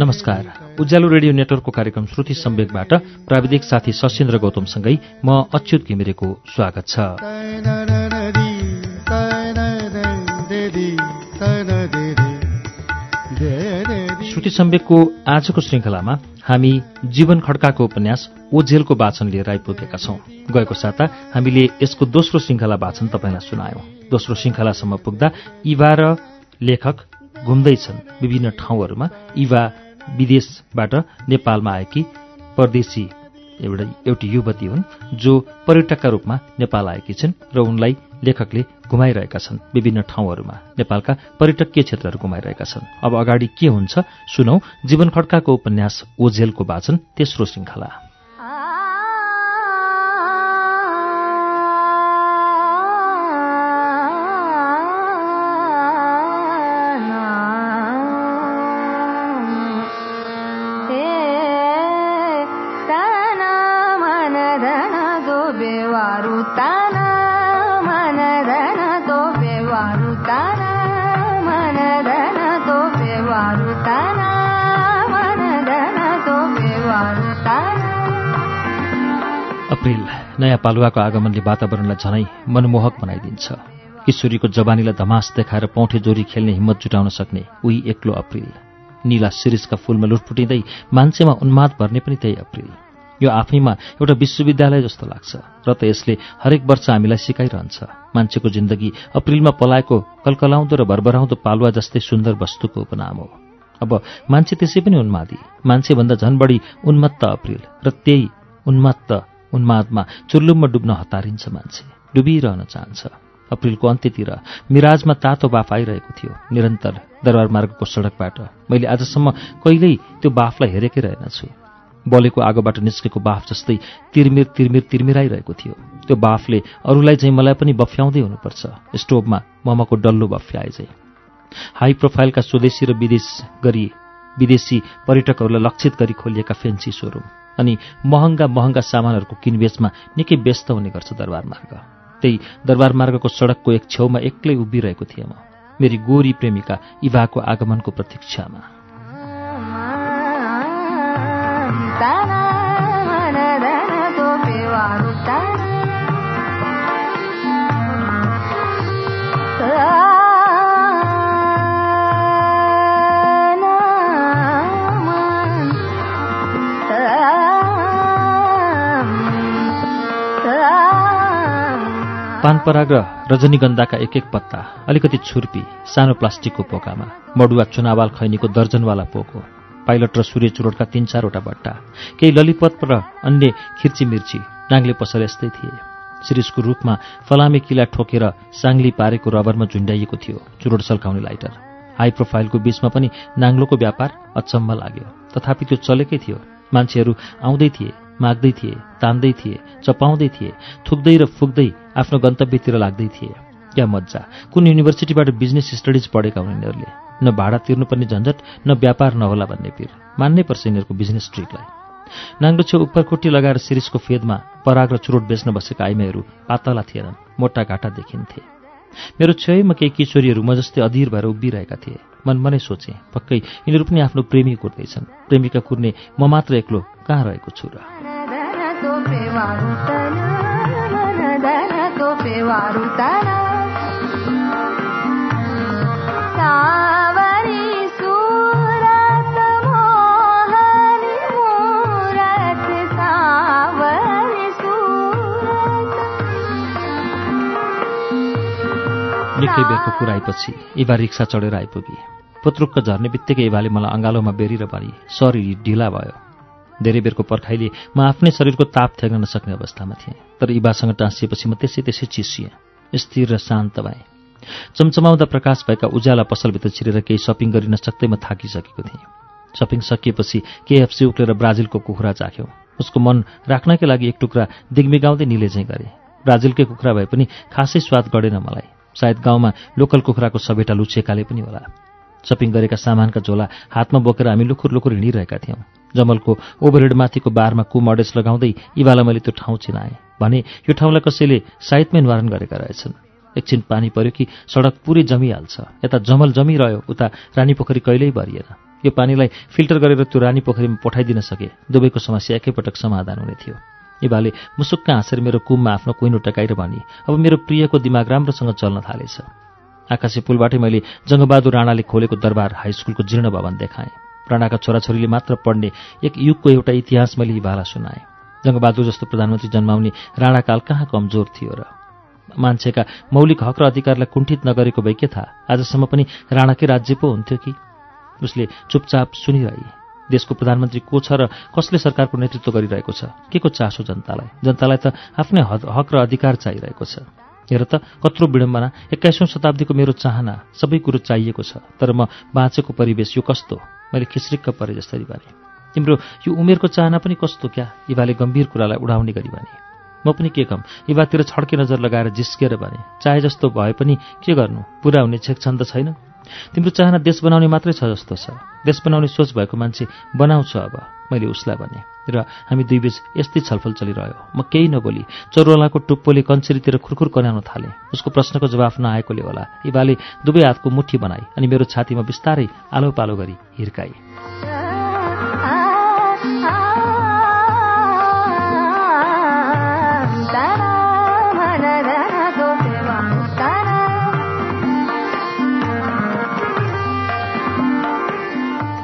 नमस्कार। उज्यालो रेडियो नेटवर्कको कार्यक्रम श्रुति सम्वेकबाट प्राविधिक साथी सशेन्द्र गौतमसँगै म अच्युत घिमिरेको स्वागत छ। श्रुति सम्वेकको आजको श्रृङ्खलामा हामी जीवन खड्काको उपन्यास ओझेलको वाचन लिएर आइपुगेका छौं। गएको साता हामीले यसको दोस्रो श्रृङ्खला वाचन तपाईँलाई सुनायौं। दोस्रो श्रृङ्खलासम्म पुग्दा इवा र लेखक घुम्दैछन् विभिन्न ठाउँहरूमा। इवा विदेशबाट नेपालमा आएकी परदेशी एउटा एउटी युवती हुन् जो पर्यटकका रूपमा नेपाल आएकी छिन् र उनलाई लेखकले घुमाइरहेका छन् विभिन्न ठाउँहरूमा। नेपालका पर्यटकीय क्षेत्रहरू घुमाइरहेका छन्। अब अगाडि के हुन्छ सुनौ। जीवन खड्काको उपन्यास ओझेलको वाचन तेस्रो श्रृङ्खला। नयाँ पालुवाको आगमनले वातावरणलाई झनै मनमोहक बनाइदिन्छ। किशोरीको जवानीलाई धमास देखाएर पौठे जोरी खेल्ने हिम्मत जुटाउन सक्ने उही एक्लो अप्रिल। निला शिरिषका फूलमा लुटपुटिँदै मान्छेमा उन्माद भर्ने पनि त्यही अप्रिल। यो आफैमा एउटा विश्वविद्यालय जस्तो लाग्छ र त यसले हरेक वर्ष हामीलाई सिकाइरहन्छ। मान्छेको जिन्दगी अप्रिलमा पलाएको कलकलाउँदो र भरभराउँदो पालुवा जस्तै सुन्दर वस्तुको उपनाम हो। अब मान्छे त्यसै पनि उन्मादी। मान्छेभन्दा झन बढी उन्मत्त अप्रिल र त्यही उन्मत्त उन्मादमा चुर्लुममा डुब्न हतारिन्छ मान्छे डुबिरहन चाहन्छ। अप्रिलको अन्त्यतिर मिराजमा तातो बाफ आइरहेको थियो। निरन्तर दरबार मार्गको सडकबाट मैले आजसम्म कहिल्यै त्यो बाफलाई हेरेकै रहेनछु बलेको आगोबाट निस्केको बाफ जस्तै तिरमिर तिरमिर तिरमिराइरहेको थियो। त्यो बाफले अरूलाई चाहिँ मलाई पनि बफ्याउँदै हुनुपर्छ। स्टोभमा ममको डल्लो बफ्याए चाहिँ हाई प्रोफाइलका स्वदेशी र विदेश गरी विदेशी पर्यटकहरूलाई लक्षित गरी खोलिएका फेन्सी सोरुम। अनि महँगा महँगा सामानहरूको किनबेचमा निकै व्यस्त हुने गर्छ दरबार मार्ग। त्यही दरबार मार्गको सडकको एक छेउमा एक्लै उभिरहेको थिएँ म मेरी गोरी प्रेमिका इभाको आगमनको प्रतीक्षामा। पानपराग र रजनीगन्धाका एक एक पत्ता अलिकति छुर्पी सानो प्लास्टिकको पोकामा मडुवा चुनावाल खैनीको दर्जनवाला पोको पाइलट र सूर्य चुरोटका तीन चारवटा बट्टा केही ललिपत र अन्य खिर्ची मिर्ची नाङ्ले पसल यस्तै थिए। शिरिषको रूपमा फलामे किला ठोकेर साङ्ली पारेको रबरमा झुन्ड्याइएको थियो चुरोट सल्काउने लाइटर। हाई प्रोफाइलको बीचमा पनि नाङ्लोको व्यापार अचम्म लाग्यो। तथापि त्यो चलेकै थियो। मान्छेहरू आउँदै थिए माग्दै थिए तान्दै थिए चपाउँदै थिए थुक्दै र फुक्दै आफ्नो गन्तव्यतिर लाग्दै थिए। क्या मजा कुन युनिभर्सिटीबाट बिजनेस स्टडिज पढेका हुन् यिनीहरूले न भाडा तिर्नुपर्ने झन्झट न व्यापार नहोला भन्ने पिर। मान्नै पर्छ यिनीहरूको बिजनेस ट्रिकलाई नाङ्लो छेउ उपरकोटी लगाएर शिरिषको फेदमा पराग र चुरोट बेच्न बसेका आइमाईहरू पातला थिएनन् मोटा घाटा देखिन्थे। मेरो छेउमा केही किशोरीहरू म जस्तै अधीर भएर उभिरहेका थिए। मनमा नै सोचे पक्कै यिनीहरू पनि आफ्नो प्रेमी कुर्दैछन्। प्रेमिका कुर्ने म मात्र एक्लो कहाँ रहेको छु र? निकै बेरको कुराएपछि इभा रिक्सा चढेर आइपुगी। पुत्रुक्क झर्ने बित्तिकै इभाले मलाई अँगालोमा बेरेर पारी शरीर ढिला भयो। धेरै बेरको पर्खाइले म आफ्नै शरीरको ताप थ्याग्न नसक्ने अवस्थामा थिएँ। तर इबासँग टाँसिएपछि म त्यसै त्यसै चिसिएँ। स्थिर र शान्त भएँ। चम्चमाउँदा प्रकाश भएका उज्याला पसलभित्र छिरेर केही सपिङ गरिन सक्दै म थाकिसकेको थिएँ। सपिङ सकिएपछि केएफसी उक्लेर ब्राजिलको कुखुरा चाख्यो उसको मन राख्नकै लागि एक टुक्रा दिग्मिगाउँदै चाहिँ गरे। ब्राजिलकै कुखुरा भए पनि खासै स्वाद गरेन मलाई। सायद गाउँमा लोकल कुखुराको सभेटा लुछेकाले पनि होला। सपिङ गरेका सामानका झोला हातमा बोकेर हामी लुखुर लुखुर हिँडिरहेका थियौँ। जमलको ओभरहेडमाथिको बारमा कु मडेस लगाउँदै इबाला मैले त्यो ठाउँ चिनाएँ भने यो ठाउँलाई कसैले साइतमै निवारण गरेका रहेछन्। एकछिन पानी पर्यो कि सडक पुरै जमिहाल्छ। यता जमल जमिरह्यो उता रानी पोखरी कहिल्यै भरिएन। यो पानीलाई फिल्टर गरेर त्यो रानी पोखरीमा पठाइदिन सके। दुवैको समस्या एकैपटक समाधान हुने थियो। इबाले मुसुक्क हाँसेर मेरो कुममा आफ्नो कुइनो टकाएर भने अब मेरो प्रियको दिमाग राम्रोसँग चल्न थालेछ। आकाशे पुलबाटै मैले जङ्गबहादुर राणाले खोलेको दरबार हाई स्कुलको जीर्ण भवन देखाएँ। राणाका छोराछोरीले मात्र पढ्ने एक युगको एउटा इतिहास मैले इबाला सुनाएँ। जङ्गबहादुर जस्तो प्रधानमन्त्री जन्माउने राणाकाल कहाँ कमजोर थियो र मान्छेका मौलिक हक र अधिकारलाई कुण्ठित नगरेको भए के थाहा आजसम्म पनि राणाकै राज्य पो हुन्थ्यो कि? उसले चुपचाप सुनिरहे देशको प्रधानमन्त्री को छ र कसले सरकारको नेतृत्व गरिरहेको छ? के को चासो जनतालाई? जनतालाई त आफ्नै हक र अधिकार चाहिरहेको छ। हेर त कत्रो विडम्बना एक्काइसौँ शताब्दीको मेरो चाहना सबै कुरो चाहिएको छ तर म बाँचेको परिवेश यो कस्तो? मैले खिस्रिक्क परे जसरी भने। तिम्रो यो उमेरको चाहना पनि कस्तो क्या? इभाले गम्भीर कुरालाई उडाउने गरी भने। म पनि के कम इभातिर छड्के नजर लगाएर जिस्केर भने चाहे जस्तो भए पनि के गर्नु? पुरा हुने छेक छन्द छैन? तिम्रो चाहना देश बनाउने मात्रै छ जस्तो छ। देश बनाउने सोच भएको मान्छे बनाउँछ अब। मैले उसलाई भने र हामी दुई बीच यस्तै छलफल चलिरह्यो। म केही नबोली। चौरवालाको टुप्पोले कन्चेरीतिर खुरखुर कनाउन थाले। उसको प्रश्नको जवाफ नआएकोले होला। इबाले दुवै हातको मुठी बनाई अनि मेरो छातीमा बिस्तारै आलो पालो गरी हिर्काई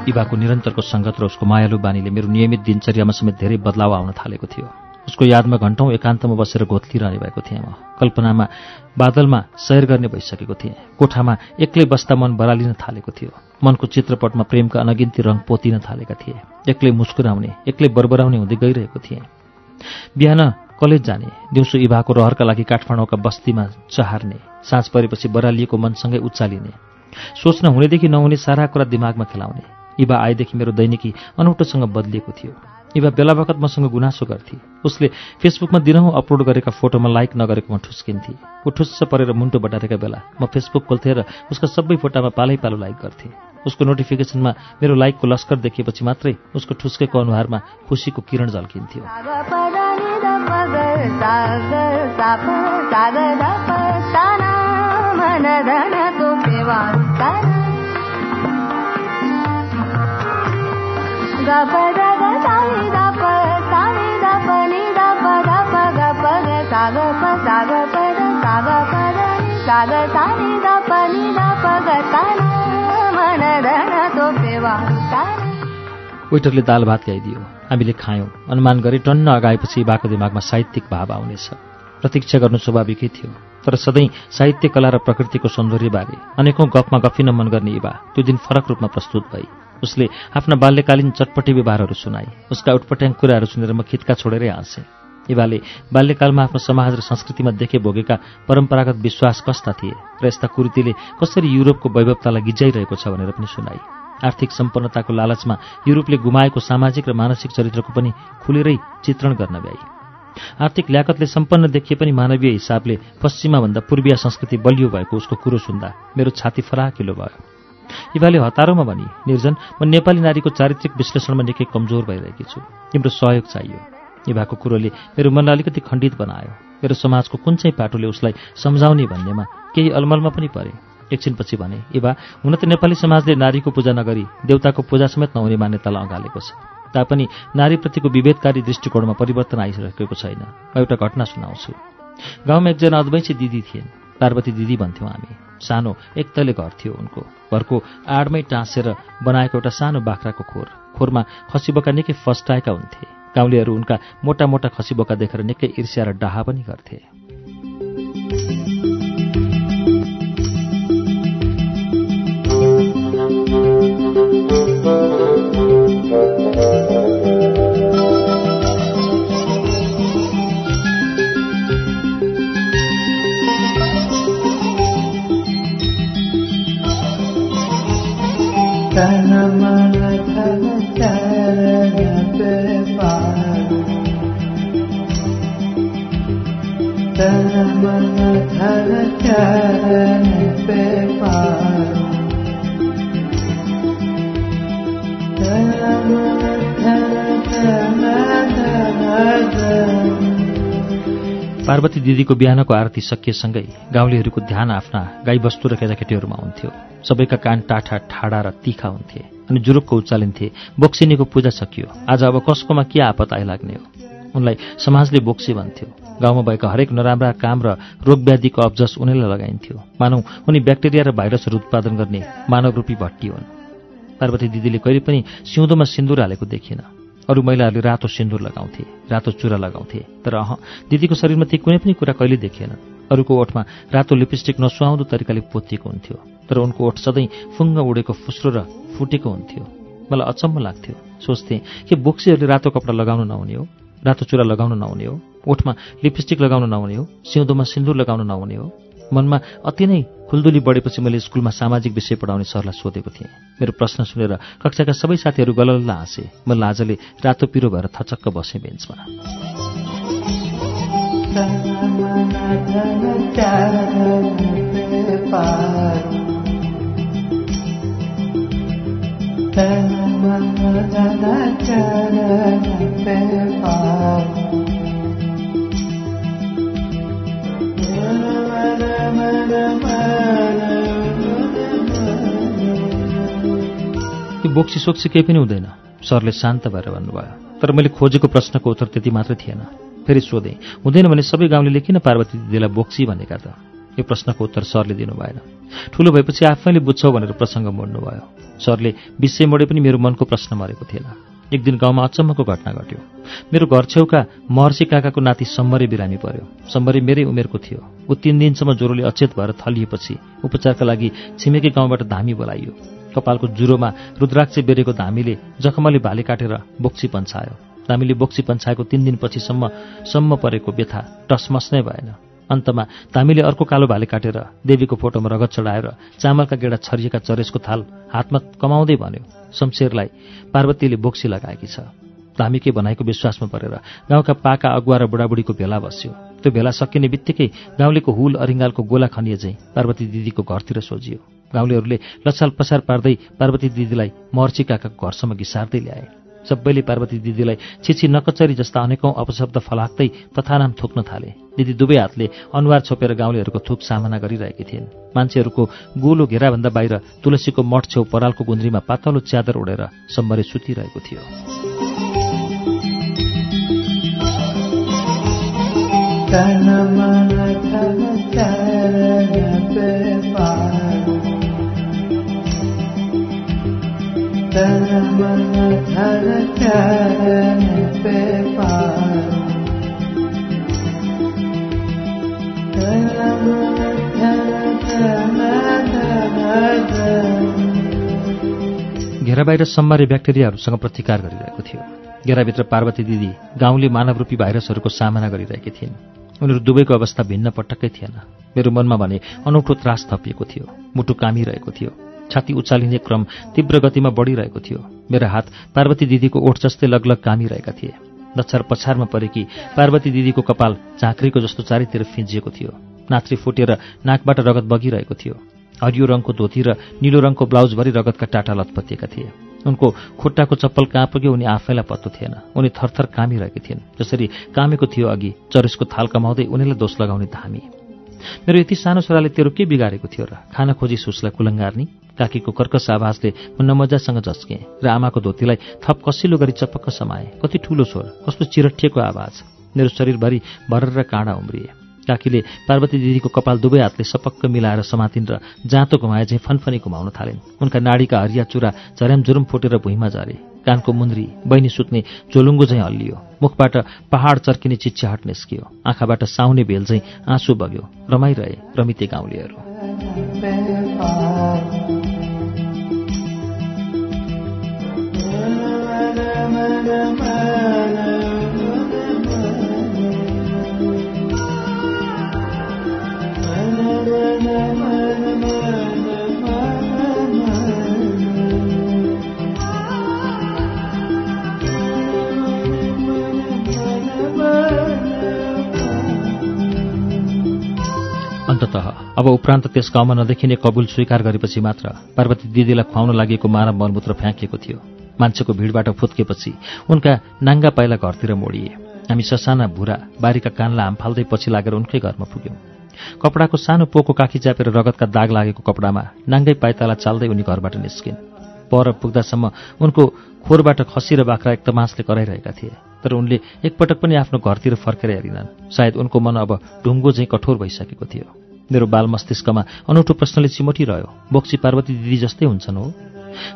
इभाको निरन्तरको सङ्गत र उसको मायालु बानीले मेरो नियमित दिनचर्यामा समेत धेरै बदलाव आउन थालेको थियो। उसको यादमा घन्टौँ एकान्तमा बसेर घोत्लिरहने भएको थिएँ म। कल्पनामा बादलमा सैर गर्ने भइसकेको थिएँ। कोठामा एक्लै बस्दा मन बरालिन थालेको थियो। मनको चित्रपटमा प्रेमका अनगिन्ती रङ पोतिन थालेका थिए। एक्लै मुस्कुराउने एक्लै बरबराउने हुँदै गइरहेको थिएँ। बिहान कलेज जाने दिउँसो इभाको रहरका लागि काठमाडौँका बस्तीमा चहार्ने साँझ परेपछि बरालिएको मनसँगै उचालिने सोच्न हुनेदेखि नहुने सारा कुरा दिमागमा खेलाउने इबा आएदेखि मेरो दैनिकी अनौठोसँग बदलिएको थियो इबा बेला बखत मसँग गुनासो गर्थे उसले फेसबुकमा दिनहुँ अपलोड गरेका फोटोमा लाइक नगरेकोमा ठुस्किन्थे ऊ ठुस्स परेर मुन्टो बटारेका बेला म फेसबुक खोल्थेँ र उसका सबै फोटामा पालै पालो लाइक गर्थेँ उसको नोटिफिकेसनमा मेरो लाइकको लस्कर देखेपछि मात्रै उसको ठुस्केको अनुहारमा खुसीको किरण झल्किन्थ्यो वेटरले दाल भात ल्याइदियो। हामीले खायौँ। अनुमान गरे टन्न अगाएपछि बाको दिमागमा साहित्यिक भाव आउनेछ। प्रतीक्षा गर्नु स्वाभाविकै थियो तर सधैँ साहित्य कला र प्रकृतिको सौन्दर्यबारे अनेकौँ गफमा गफिन मन गर्ने इबा त्यो दिन फरक रूपमा प्रस्तुत भई। उसले आफ्ना बाल्यकालीन चटपटी व्यवहारहरू सुनाए। उसका उटपट्याङ कुराहरू सुनेर म खिटका छोडेरै हाँसेँ। इबाले बाल्यकालमा आफ्नो समाज र संस्कृतिमा देखे भोगेका परम्परागत विश्वास कस्ता थिए र यस्ता कुर्तीले कसरी युरोपको वैभवतालाई गिजाइरहेको छ भनेर पनि सुनाई आर्थिक सम्पन्नताको लालचमा युरोपले गुमाएको सामाजिक र मानसिक चरित्रको पनि खुलेरै चित्रण गर्न भ्याई आर्थिक ल्याकतले सम्पन्न देखिए पनि मानवीय हिसाबले पश्चिमा भन्दा पूर्वीय संस्कृति बलियो भएको उसको कुरो सुन्दा मेरो छाती फराकिलो भयो। इभाले हतारोमा भनी निर्जन म नेपाली नारीको चारित्रिक विश्लेषणमा निकै कमजोर भइरहेकी छु। तिम्रो सहयोग चाहियो। इभाको कुरोले मेरो मनलाई अलिकति खण्डित बनायो। मेरो समाजको कुन चाहिँ पाटोले उसलाई सम्झाउने भन्नेमा केही अलमलमा पनि परे। एकछिनपछि भने इभा हुन त नेपाली समाजले नारीको पूजा नगरी देउताको पूजा समेत नहुने मान्यतालाई अँगालेको छ। तापनि नारीप्रतिको विभेदकारी दृष्टिकोणमा परिवर्तन आइसकेको छैन। म एउटा घटना सुनाउँछु। गाउँमा एकजना अद्वैंशी दिदी थिइन्। पार्वती दिदी भन्थ्यौँ हामी। सानो एक तले घर थियो उनको। घरको आडमै टाँसेर बनाएको एउटा सानो बाख्राको खोर। खोरमा खसीबोका निकै फस्टाएका हुन्थे। गाउँलेहरू उनका मोटा मोटा खसीबोका देखेर निकै ईर्ष्या र डाहा पनि गर्थे। तन मन तन पार तन मन पार तन मन चरण पार्वती दिदीको बिहानको आरती सकिएसँगै गाउँलेहरूको ध्यान आफ्ना गाईबस्तु र केटाकेटीहरूमा हुन्थ्यो। सबैका कान टाठा ठाडा र तिखा हुन्थे अनि जुरुक्क उचालिन्थे बोक्सिनीको पूजा सकियो। आज अब कसकोमा के आपत आइलाग्ने हो? उनलाई समाजले बोक्सी भन्थ्यो। गाउँमा भएका हरेक नराम्रा काम र रोगव्याधिको अब्जस उनीलाई लगाइन्थ्यो। मानौ उनी ब्याक्टेरिया र भाइरसहरू उत्पादन गर्ने मानवरूपी भट्टी हुन्। पार्वती दिदीले कहिले पनि सिउँदोमा सिन्दुर हालेको देखिन अरू महिलाहरूले रातो सिन्दुर लगाउँथे रातो चुरा लगाउँथे। तर अह दिदीको शरीरमा ती कुनै पनि कुरा कहिले देखिएन अरूको ओठमा रातो लिपस्टिक नसुहाउँदो तरिकाले पोतिएको हुन्थ्यो। तर उनको ओठ सधैँ फुङ्ग उडेको फुस्रो र फुटेको हुन्थ्यो। मलाई अचम्म लाग्थ्यो। सोच्थेँ कि बोक्सीहरूले रातो कपडा लगाउनु नहुने हो? रातो चुरा लगाउन नहुने हो? ओठमा लिपस्टिक लगाउन नहुने हो? सिउँदोमा सिन्दुर लगाउन नहुने हो? मनमा अति नै खुल्दुली बढेपछि मैले स्कुलमा सामाजिक विषय पढाउने सरलाई सोधेको थिएँ। मेरो प्रश्न सुनेर कक्षाका सबै साथीहरू गलल्ल हाँसे। म लाजले रातो पिरो भएर थचक्क बसेँ बेन्चमा। बोक्सी सोक्सी केही पनि हुँदैन। सरले शान्त भएर भन्नुभयो तर मैले खोजेको प्रश्नको उत्तर त्यति मात्रै थिएन। फेरि सोधेँ हुँदैन भने सबै गाउँले किन पार्वती दिदीलाई बोक्सी भनेका त? यो प्रश्नको उत्तर सरले दिनु भएन। ठुलो भएपछि आफैले बुझ्छौ भनेर प्रसङ्ग मोड्नुभयो। सरले विषय मोडे पनि मेरो मनको प्रश्न मरेको थिएन। एक दिन गाउँमा अचम्मको घटना घट्यो। मेरो घर छेउका महर्षि काकाको नाति सम्मरे बिरामी पर्यो। सम्मरे मेरै उमेरको थियो। ऊ तिन दिनसम्म ज्वरोले अचेत भएर थलिएपछि उपचारका लागि छिमेकी गाउँबाट धामी बोलाइयो। कपालको जुरोमा रुद्राक्ष बेरेको धामीले जखमले भाले काटेर बोक्सी पन्छायो। धामीले बोक्सी पन्छाएको तिन दिनपछिसम्म सम्म परेको व्यथा टसमस नै भएन। अन्तमा धामीले अर्को कालो भाले काटेर देवीको फोटोमा रगत चढाएर चामलका गेडा छरिएका चरेसको थाल हातमा कमाउँदै भन्यो शमशेरलाई पार्वतीले बोक्सी लगाएकी छ। धामीकै भनाइको विश्वासमा परेर गाउँका पाका अगुवा र बुढाबुढीको भेला बस्यो। त्यो भेला सकिने बित्तिकै गाउँलेको हुल अरिङ्गालको गोला खनिए चाहिँ पार्वती दिदीको घरतिर सोझियो। गाउँलेहरूले लछाल पसार पार्दै पार्वती दिदीलाई मर्ची काकाको घरसम्म घिसार्दै ल्याए। सबैले पार्वती दिदीलाई छिछि नकचरी जस्ता अनेकौं अपशब्द फलाक्दै तथानाम थुक्न थाले। दिदी दुवै हातले अनुहार छोपेर गाउँलेहरूको थुक सामना गरिरहेकी थिइन्। मान्छेहरूको गोलो घेराभन्दा बाहिर तुलसीको मठ छेउ परालको गुन्द्रीमा पातलो च्यादर उडेर सम्बरे सुतिरहेको थियो। घेरा बाहिर सम्मारे ब्याक्टेरियाहरूसँग प्रतिकार गरिरहेको थियो। घेराभित्र पार्वती दिदी गाउँले मानवरूपी भाइरसहरूको सामना गरिरहेकी थिइन्। उनीहरू दुवैको अवस्था भिन्न पटक्कै थिएन। मेरो मनमा भने अनौठो त्रास थपिएको थियो मुटु कामिरहेको थियो छाती उचालिने क्रम तीव्र गतिमा बढिरहेको थियो। मेरा हात पार्वती दिदीको ओठ जस्तै लगलग कामिरहेका थिए। दक्षर पछारमा परेकी पार्वती दिदीको कपाल झाँक्रीको जस्तो चारैतिर फिजिएको थियो। नात्री फुटेर नाकबाट रगत बगिरहेको थियो। हरियो रङको धोती र निलो रङको ब्लाउजभरि रगतका टाटा लतपतिएका थिए। उनको खुट्टाको चप्पल कहाँ पुग्यो उनी आफैलाई पत्तो थिएन। उनी थरथर कामिरहेकी थिइन्। जसरी कामेको थियो अघि चरेसको थाल कमाउँदै उनीलाई दोष लगाउने धामी। मेरो यति सानो छोराले तेरो के बिगारेको थियो र खाना खोजी उसलाई कुलङ्गार्नी? काकीको कर्कस आवाजले म नमजासँग झस्केँ र आमाको धोतीलाई थप कसिलो गरी चपक्क समाए। कति ठुलो स्वर कस्तो चिरठिएको आवाज। मेरो शरीरभरि भरेर काँडा उम्रिए। काकीले पार्वती दिदीको कपाल दुवै हातले सपक्क मिलाएर समातिन् र जाँतो घुमाए चाहिँ फनफनी घुमाउन थालिन्। उनका नाडीका हरिया चुरा झर्यामझुरुम फुटेर भुइँमा झरे। कानको मुन्द्री बहिनी सुत्ने चोलुङ्गो चाहिँ हल्लियो। मुखबाट पहाड चर्किने चिच्याहट निस्कियो। आँखाबाट साउने भेल चाहिँ आँसु बग्यो। रमाइरहे रमिते गाउँलेहरू। अब उपरान्त त्यस गाउँमा नदेखिने कबुल स्वीकार गरेपछि मात्र पार्वती दिदीलाई खुवाउन लागेको मानव मलमूत्र फ्याँकिएको थियो। मान्छेको भिडबाट फुत्केपछि उनका नाङ्गा पाइला घरतिर मोडिए। हामी ससाना भुरा बारीका कानलाई हाम फाल्दै पछि लागेर उनकै घरमा पुग्यौँ। कपडाको सानो पोको काखी च्यापेर रगतका दाग लागेको कपडामा नाङ्गै पाइताला चाल्दै उनी घरबाट निस्किन्। पर पुग्दासम्म उनको खोरबाट खसी र बाख्रा एक तमासले कराइरहेका थिए। तर उनले एकपटक पनि आफ्नो घरतिर फर्केर हेरिनन्। सायद उनको मन अब ढुङ्गो झैँ कठोर भइसकेको थियो। मेरो बाल मस्तिष्कमा अनौठो प्रश्नले चिमोटिरह्यो। बोक्सी पार्वती दिदी जस्तै हुन्छन् हो।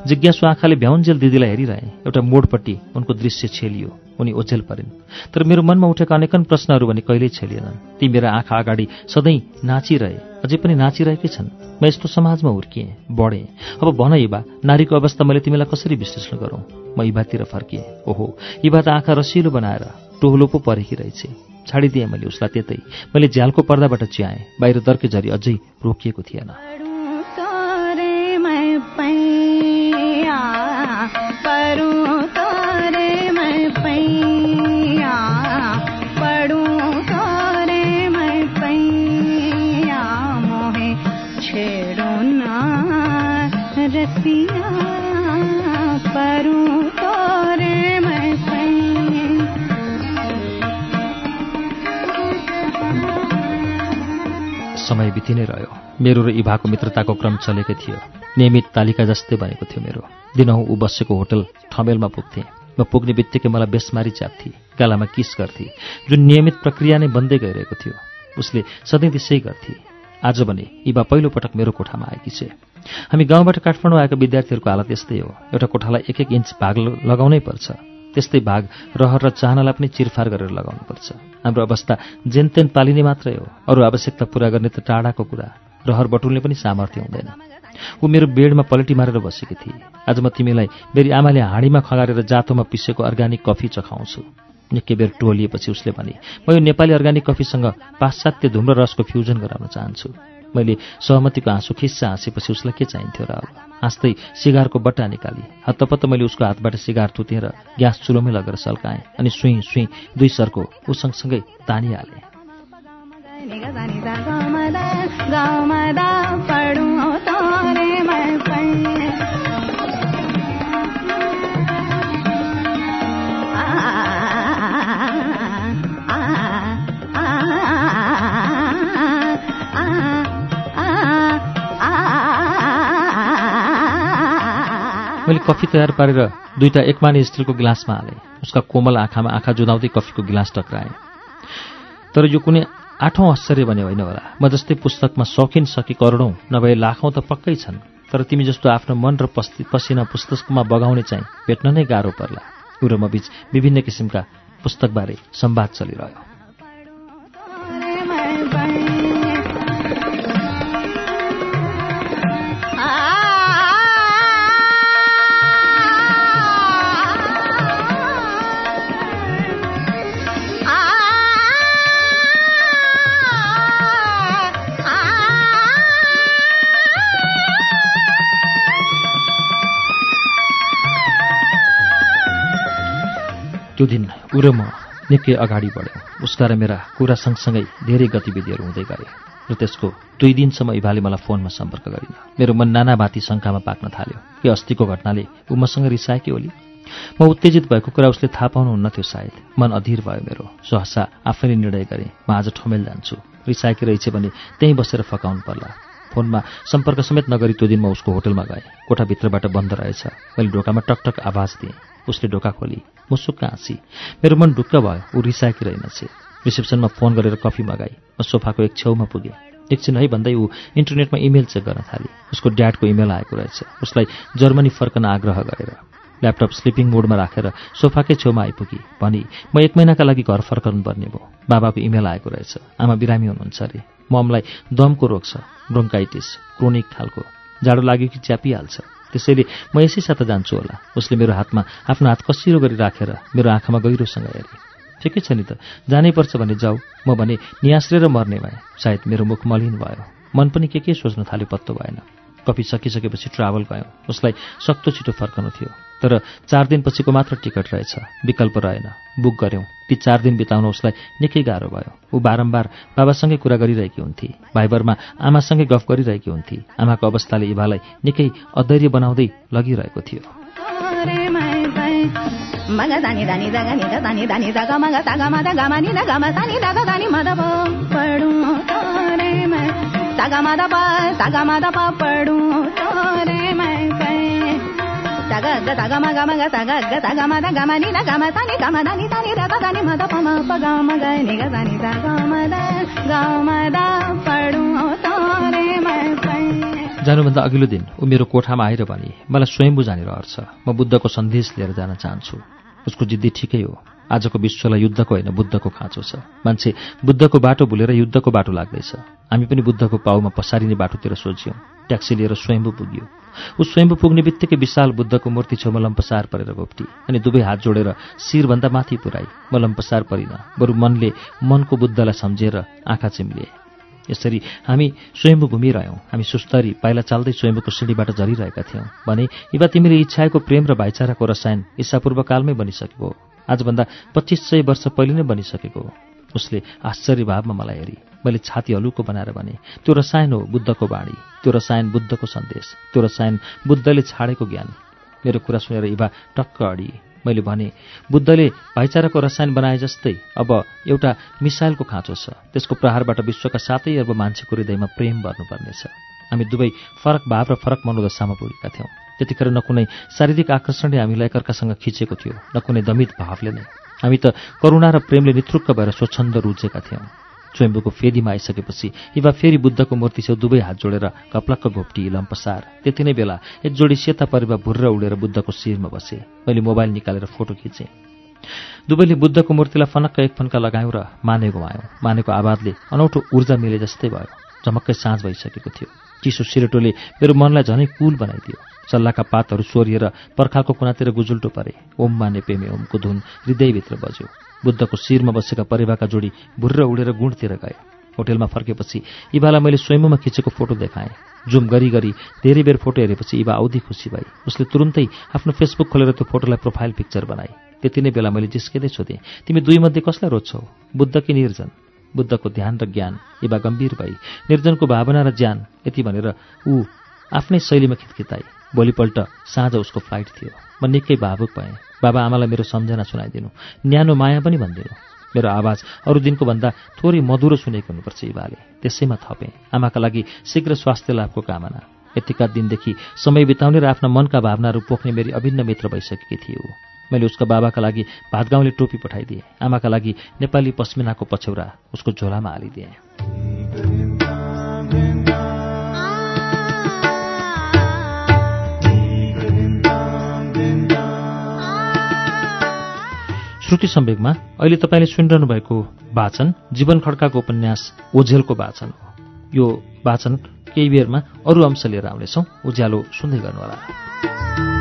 जिज्ञासु आँखाले भ्याउन्जेल दिदीलाई हेरिरहे एउटा मोडपट्टि उनको दृश्य छेलियो। उनी ओझेल परिन्। तर मेरो मनमा उठेका अनेकन प्रश्नहरू भने कहिल्यै छेलिएनन्। ती मेरा आँखा अगाडि सधैँ नाचिरहे। अझै पनि नाचिरहेकै छन्। म यस्तो समाजमा हुर्किएँ बढेँ। अब भन इबा नारीको अवस्था मैले तिमीलाई कसरी विश्लेषण गरौँ? म इबातिर फर्किएँ। ओहो इबा त आँखा रसिलो बनाएर टोहलो पो परेकी रहेछ। छाडिदिएँ मैले उसलाई त्यतै। मैले झ्यालको पर्दाबाट च्याएँ। बाहिर दर्के झरी अझै रोकिएको थिएन। समय बिति नै रह्यो। मेरो र इभाको मित्रताको क्रम चलेकै थियो। नियमित तालिका जस्तै बनेको थियो मेरो। दिनहुँ ऊ बसेको होटल ठमेलमा पुग्थेँ। म पुग्ने बित्तिकै मलाई बेसमारी च्याप्थे गालामा किस गर्थे? जुन नियमित प्रक्रिया नै बन्दै गइरहेको थियो उसले सधैँ त्यसै गर्थे। आज भने इबा पहिलोपटक मेरो कोठामा आएकी छे। हामी गाउँबाट काठमाडौँ आएका विद्यार्थीहरूको हालत यस्तै हो। एउटा कोठालाई एक एक इन्च भाग लगाउनै पर्छ। त्यस्तै भाग रहर र चाहनालाई पनि चिरफार गरेर लगाउनुपर्छ। हाम्रो अवस्था जेनतेन पालिने मात्रै हो। अरू आवश्यकता पुरा गर्ने त टाढाको कुरा। रहर बटुल्ने पनि सामर्थ्य हुँदैन। ऊ मेरो बेडमा पलेटी मारेर बसेकी थिए। आज म तिमीलाई मेरी आमाले हाँडीमा खगारेर जातोमा पिसेको अर्ग्यानिक कफी चखाउँछु। निकै बेर टोलिएपछि उसले भने म यो नेपाली अर्ग्यानिक कफीसँग पाश्चात्य धुम्रो रसको फ्युजन गराउन चाहन्छु। मैले सहमतिको आँसु खिस्सा हाँसेपछि उसलाई के चाहिन्थ्यो र अब? हाँस्दै सिगारको बट्टा निकाली। हत्तपत्त मैले उसको हातबाट सिगार तुतेर ग्यास चुलोमै लगेर सल्काएँ अनि सुई सुई दुई सरको ऊ सँगसँगै तानिहालेँ मैले कफी तयार पारेर दुईवटा एकमानी स्टिलको गिलासमा हालेँ। उसका कोमल आँखामा आँखा जुदाउँदै कफीको गिलास टक्राएँ। तर यो कुनै आठौँ आश्चर्य भने होइन होला। म जस्तै पुस्तकमा सकिन सकि करोडौँ नभए लाखौँ त पक्कै छन्। तर तिमी जस्तो आफ्नो मन र पसिना पुस्तकमा बगाउने चाहिँ भेट्न नै गाह्रो पर्ला। र म बीच विभिन्न किसिमका पुस्तकबारे संवाद चलिरह्यो। त्यो दिन ऊ र म निकै अगाडि बढ्यौँ। उसका र मेरा कुरा सँगसँगै धेरै गतिविधिहरू हुँदै गए र त्यसको दुई दिनसम्म इभाले मलाई फोनमा सम्पर्क गरिन। मेरो मन नाना बाती शङ्कामा पाक्न थाल्यो कि अस्तिको घटनाले ऊ मसँग रिसाए कि ओली? म उत्तेजित भएको कुरा उसले थाहा पाउनुहुन्न थियो सायद। मन अधीर भयो मेरो। सहसा आफैले निर्णय गरेँ म आज ठमेल जान्छु। रिसाएकी रहेछ भने त्यहीँ बसेर फकाउनु पर्ला। फोनमा सम्पर्क समेत नगरी त्यो दिन म उसको होटलमा गएँ। कोठाभित्रबाट बन्द रहेछ। मैले ढोकामा टकटक आवाज दिएँ। उसले ढोका खोली मुसुक्क हाँसी। मेरो मन ढुक्क भयो ऊ रिसाएकी रहेनछ रिसेप्सनमा फोन गरेर कफी मगाई म सोफाको एक छेउमा पुगेँ। एकछिन है भन्दै ऊ इन्टरनेटमा इमेल चेक गर्न थाली। उसको ड्याडको इमेल आएको रहेछ। उसलाई जर्मनी फर्कन आग्रह गरेर। ल्यापटप स्लिपिङ मोडमा राखेर सोफाकै छेउमा आइपुगी। भनी म एक महिनाका लागि घर फर्काउनु पर्ने भयो बाबाको इमेल आएको रहेछ। आमा बिरामी हुनुहुन्छ अरे। ममलाई दमको रोग छ। ब्रोङ्काइटिस क्रोनिक खालको। जाडो लाग्यो कि च्यापिहाल्छ? त्यसैले म यसै साथ जान्छु होला। उसले मेरो हातमा आफ्नो हात कसिरो गरी राखेर मेरो आँखामा गहिरोसँग हेरे। ठिकै छ नि त जानै पर्छ भने जाऊ म भने नियास्रेर मर्ने भएँ। सायद मेरो मुख मलिन भयो। मन पनि के के सोच्न थाल्यो पत्तो भएन। कफी सकिसकेपछि ट्राभल गयौँ। उसलाई सक्तो छिटो फर्कनु थियो। तर चार दिनपछिको मात्र टिकट रहेछ। विकल्प रहेन। बुक गऱ्यौँ। ती चार दिन बिताउन उसलाई निकै गाह्रो भयो। ऊ बारम्बार बाबासँगै कुरा गरिरहेकी हुन्थे। भाइबरमा आमासँगै गफ गरिरहेकी हुन्थे। आमाको अवस्थाले इभालाई निकै अधैर्य बनाउँदै लगिरहेको थियो। जानुभन्दा अघिल्लो दिन ऊ मेरो कोठामा आएर भने मलाई स्वयम्भू जाने रहर छ म बुद्धको सन्देश लिएर जान चाहन्छु। उसको जिद्दी ठिकै हो। आजको विश्वलाई युद्धको होइन बुद्धको खाँचो छ। मान्छे बुद्धको बाटो भुलेर युद्धको बाटो लाग्दैछ। हामी पनि बुद्धको पाउमा पसारिने बाटोतिर सोच्यौँ ट्याक्सी लिएर स्वयम्भू पुग्यो। ऊ स्वयम्भू पुग्ने बित्तिकै विशाल बुद्धको मूर्ति छेउमा लम्पसार परेर गोप्टी। अनि दुवै हात जोडेर शिरभन्दा माथि पुऱ्याई। म लम्पसार परिन। बरु मनले मनको बुद्धलाई सम्झेर आँखा चिम्लिए। यसरी हामी स्वयम्भू घुमिरह्यौँ। हामी सुस्तरी पाइला चाल्दै स्वयम्भूको सिँढीबाट झरिरहेका थियौँ। भने इवा तिमीले इच्छाएको प्रेम र भाइचाराको रसायन ईसापूर्वकालमै बनिसकेको आजभन्दा पच्चिस सय वर्ष पहिले नै बनिसकेको उसले आश्चर्य भावमा मलाई हेरी। मैले छाती हलुको बनाएर भने त्यो रसायन हो बुद्धको बाणी। त्यो रसायन बुद्धको सन्देश। त्यो रसायन बुद्धले छाडेको ज्ञान। मेरो कुरा सुनेर इभा टक्क अडी मैले भने बुद्धले भाइचाराको रसायन बनाए जस्तै अब एउटा मिसाइलको खाँचो छ। त्यसको प्रहारबाट विश्वका सातै अर्ब मान्छेको हृदयमा प्रेम भर्नुपर्नेछ। हामी दुवै फरक भाव र फरक मनोदशामा पुगेका थियौँ। त्यतिखेर न कुनै शारीरिक आकर्षणले हामीलाई एकअर्कासँग खिचेको थियो न कुनै दमित भावले नै। हामी त करुणा र प्रेमले निथुक्क भएर स्वच्छन्द रुचेका थियौँ। स्वयम्भूको फेदीमा आइसकेपछि इवा फेरि बुद्धको मूर्ति छेउ दुवै हात जोडेर कप्लक्क घोप्टी लम्पसार त्यति नै बेला एक जोडी सेता परिवा भुर्र उडेर बुद्धको शिरमा बसे। मैले मोबाइल निकालेर फोटो खिचेँ। दुवैले बुद्धको मूर्तिलाई फनक्क एक फन्का लगायौँ र माने गुमायौँ मानेको आवाजले अनौठो ऊर्जा मिले जस्तै भयो। झमक्कै साँझ भइसकेको थियो। चिसो सिरेटोले मेरो मनलाई झनै कुल बनाइदियो। सल्लाहका पातहरू सोरिएर पर्खालको कुनातिर गुजुल्टो परे। ओम माने पेमे ओमको धुन हृदयभित्र बज्यो। बुद्धको शिरमा बसेका परिवाका जोडी भुर्र उडेर गुणतिर गए। होटेलमा फर्केपछि इबालाई मैले स्वयंमा खिचेको फोटो देखाएँ। जुम गरी गरी धेरै बेर फोटो हेरेपछि इबा औधी खुसी भई उसले तुरुन्तै आफ्नो फेसबुक खोलेर त्यो फोटोलाई प्रोफाइल पिक्चर बनाए। त्यति नै बेला मैले जिस्किँदै सोधेँ तिमी दुई मध्ये कसलाई रोज्छौ? बुद्ध कि निर्जन? बुद्धको ध्यान र ज्ञान इबा गम्भीर भई निर्जनको भावना र ज्यान यति भनेर ऊ आफ्नै शैलीमा खितखिताई भोलिपल्ट साँझ उसको फ्लाइट थियो। म निकै भावुक भएँ। बाबा आमालाई मेरो सम्झना सुनाइदिनु। न्यानो माया पनि भनिदिनु। मेरो आवाज अरू दिनको भन्दा थोरै मधुरो सुनेको हुनुपर्छ इबाले त्यसैमा थपेँ। आमाका लागि शीघ्र स्वास्थ्य लाभको कामना। यतिका दिनदेखि समय बिताउने र आफ्ना मनका भावनाहरू पोख्ने मेरी अभिन्न मित्र भइसकेकी थियो मैले उसका बाबाका लागि भातगाउँले टोपी पठाइदिएँ। आमाका लागि नेपाली पस्मिनाको पछौरा उसको झोलामा हालिदिएँ। श्रुति सम्वेकमा अहिले तपाईँले सुनिरहनु भएको वाचन जीवन खड्काको उपन्यास ओझेलको वाचन हो। यो वाचन केही बेरमा अरू अंश लिएर आउनेछौँ। उज्यालो सुन्दै गर्नुहोला।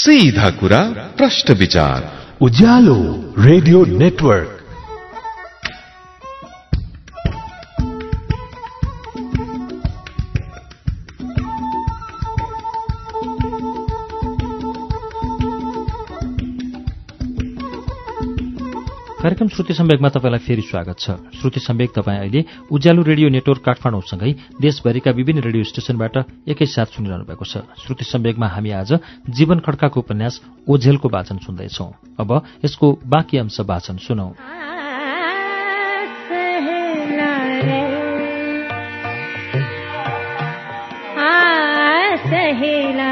सीधा कुरा प्रश्न विचार। Ujalo radio network. कार्यक्रम श्रुति सम्वेकमा तपाईँलाई फेरि स्वागत छ। श्रुति सम्वेक तपाईँ अहिले उज्यालो रेडियो नेटवर्क काठमाडौँसँगै देशभरिका विभिन्न रेडियो स्टेशनबाट एकैसाथ सुनिरहनु भएको छ। श्रुति सम्वेकमा हामी आज जीवन खड्काको उपन्यास ओझेलको वाचन सुन्दैछौ। अब यसको बाँकी अंश वाचन सुनौ। सहेला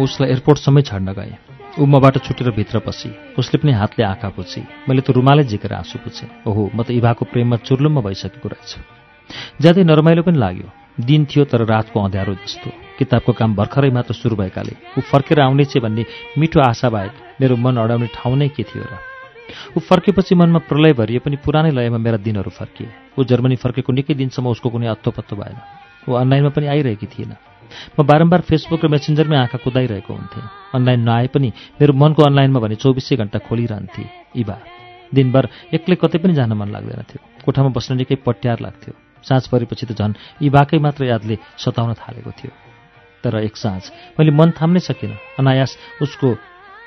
म उसलाई एयरपोर्टसम्मै छाड्न गएँ। ऊ मबाट छुटेर भित्र पसी उसले पनि हातले आँखा पुछी मैले त रुमालै झिकेर आँसु पुछेँ ओहो म त इभाको प्रेममा चुर्लुम्म भइसकेको रहेछ। ज्यादै नरमाइलो पनि लाग्यो। दिन थियो तर रातको अँध्यारो जस्तो। किताबको काम भर्खरै मात्र सुरु भएकाले ऊ फर्केर आउनेछ भन्ने मिठो आशा बाहेक मेरो मन अडाउने ठाउँ नै के थियो र? ऊ फर्केपछि मनमा प्रलय भरिए पनि पुरानै लयमा मेरा दिनहरू फर्किए। ऊ जर्मनी फर्केको निकै दिनसम्म उसको कुनै अत्तो पत्तो भएन। ऊ अनलाइनमा पनि आइरहेकी थिएन। म बारम्बार फेसबुक र मेसेन्जरमै आँखा कुदाइरहेको हुन्थेँ। अनलाइन नआए पनि मेरो मनको अनलाइनमा भने चौबिसै घन्टा खोलिरहन्थे। इबा दिनभर एक्लै कतै पनि जान मन लाग्दैन थियो। कोठामा बस्न निकै पट्यार लाग्थ्यो। साँझ परेपछि त झन् इबाकै मात्र यादले सताउन थालेको थियो। तर एक साँझ मैले मन थाम्नै सकिनँ। अनायास उसको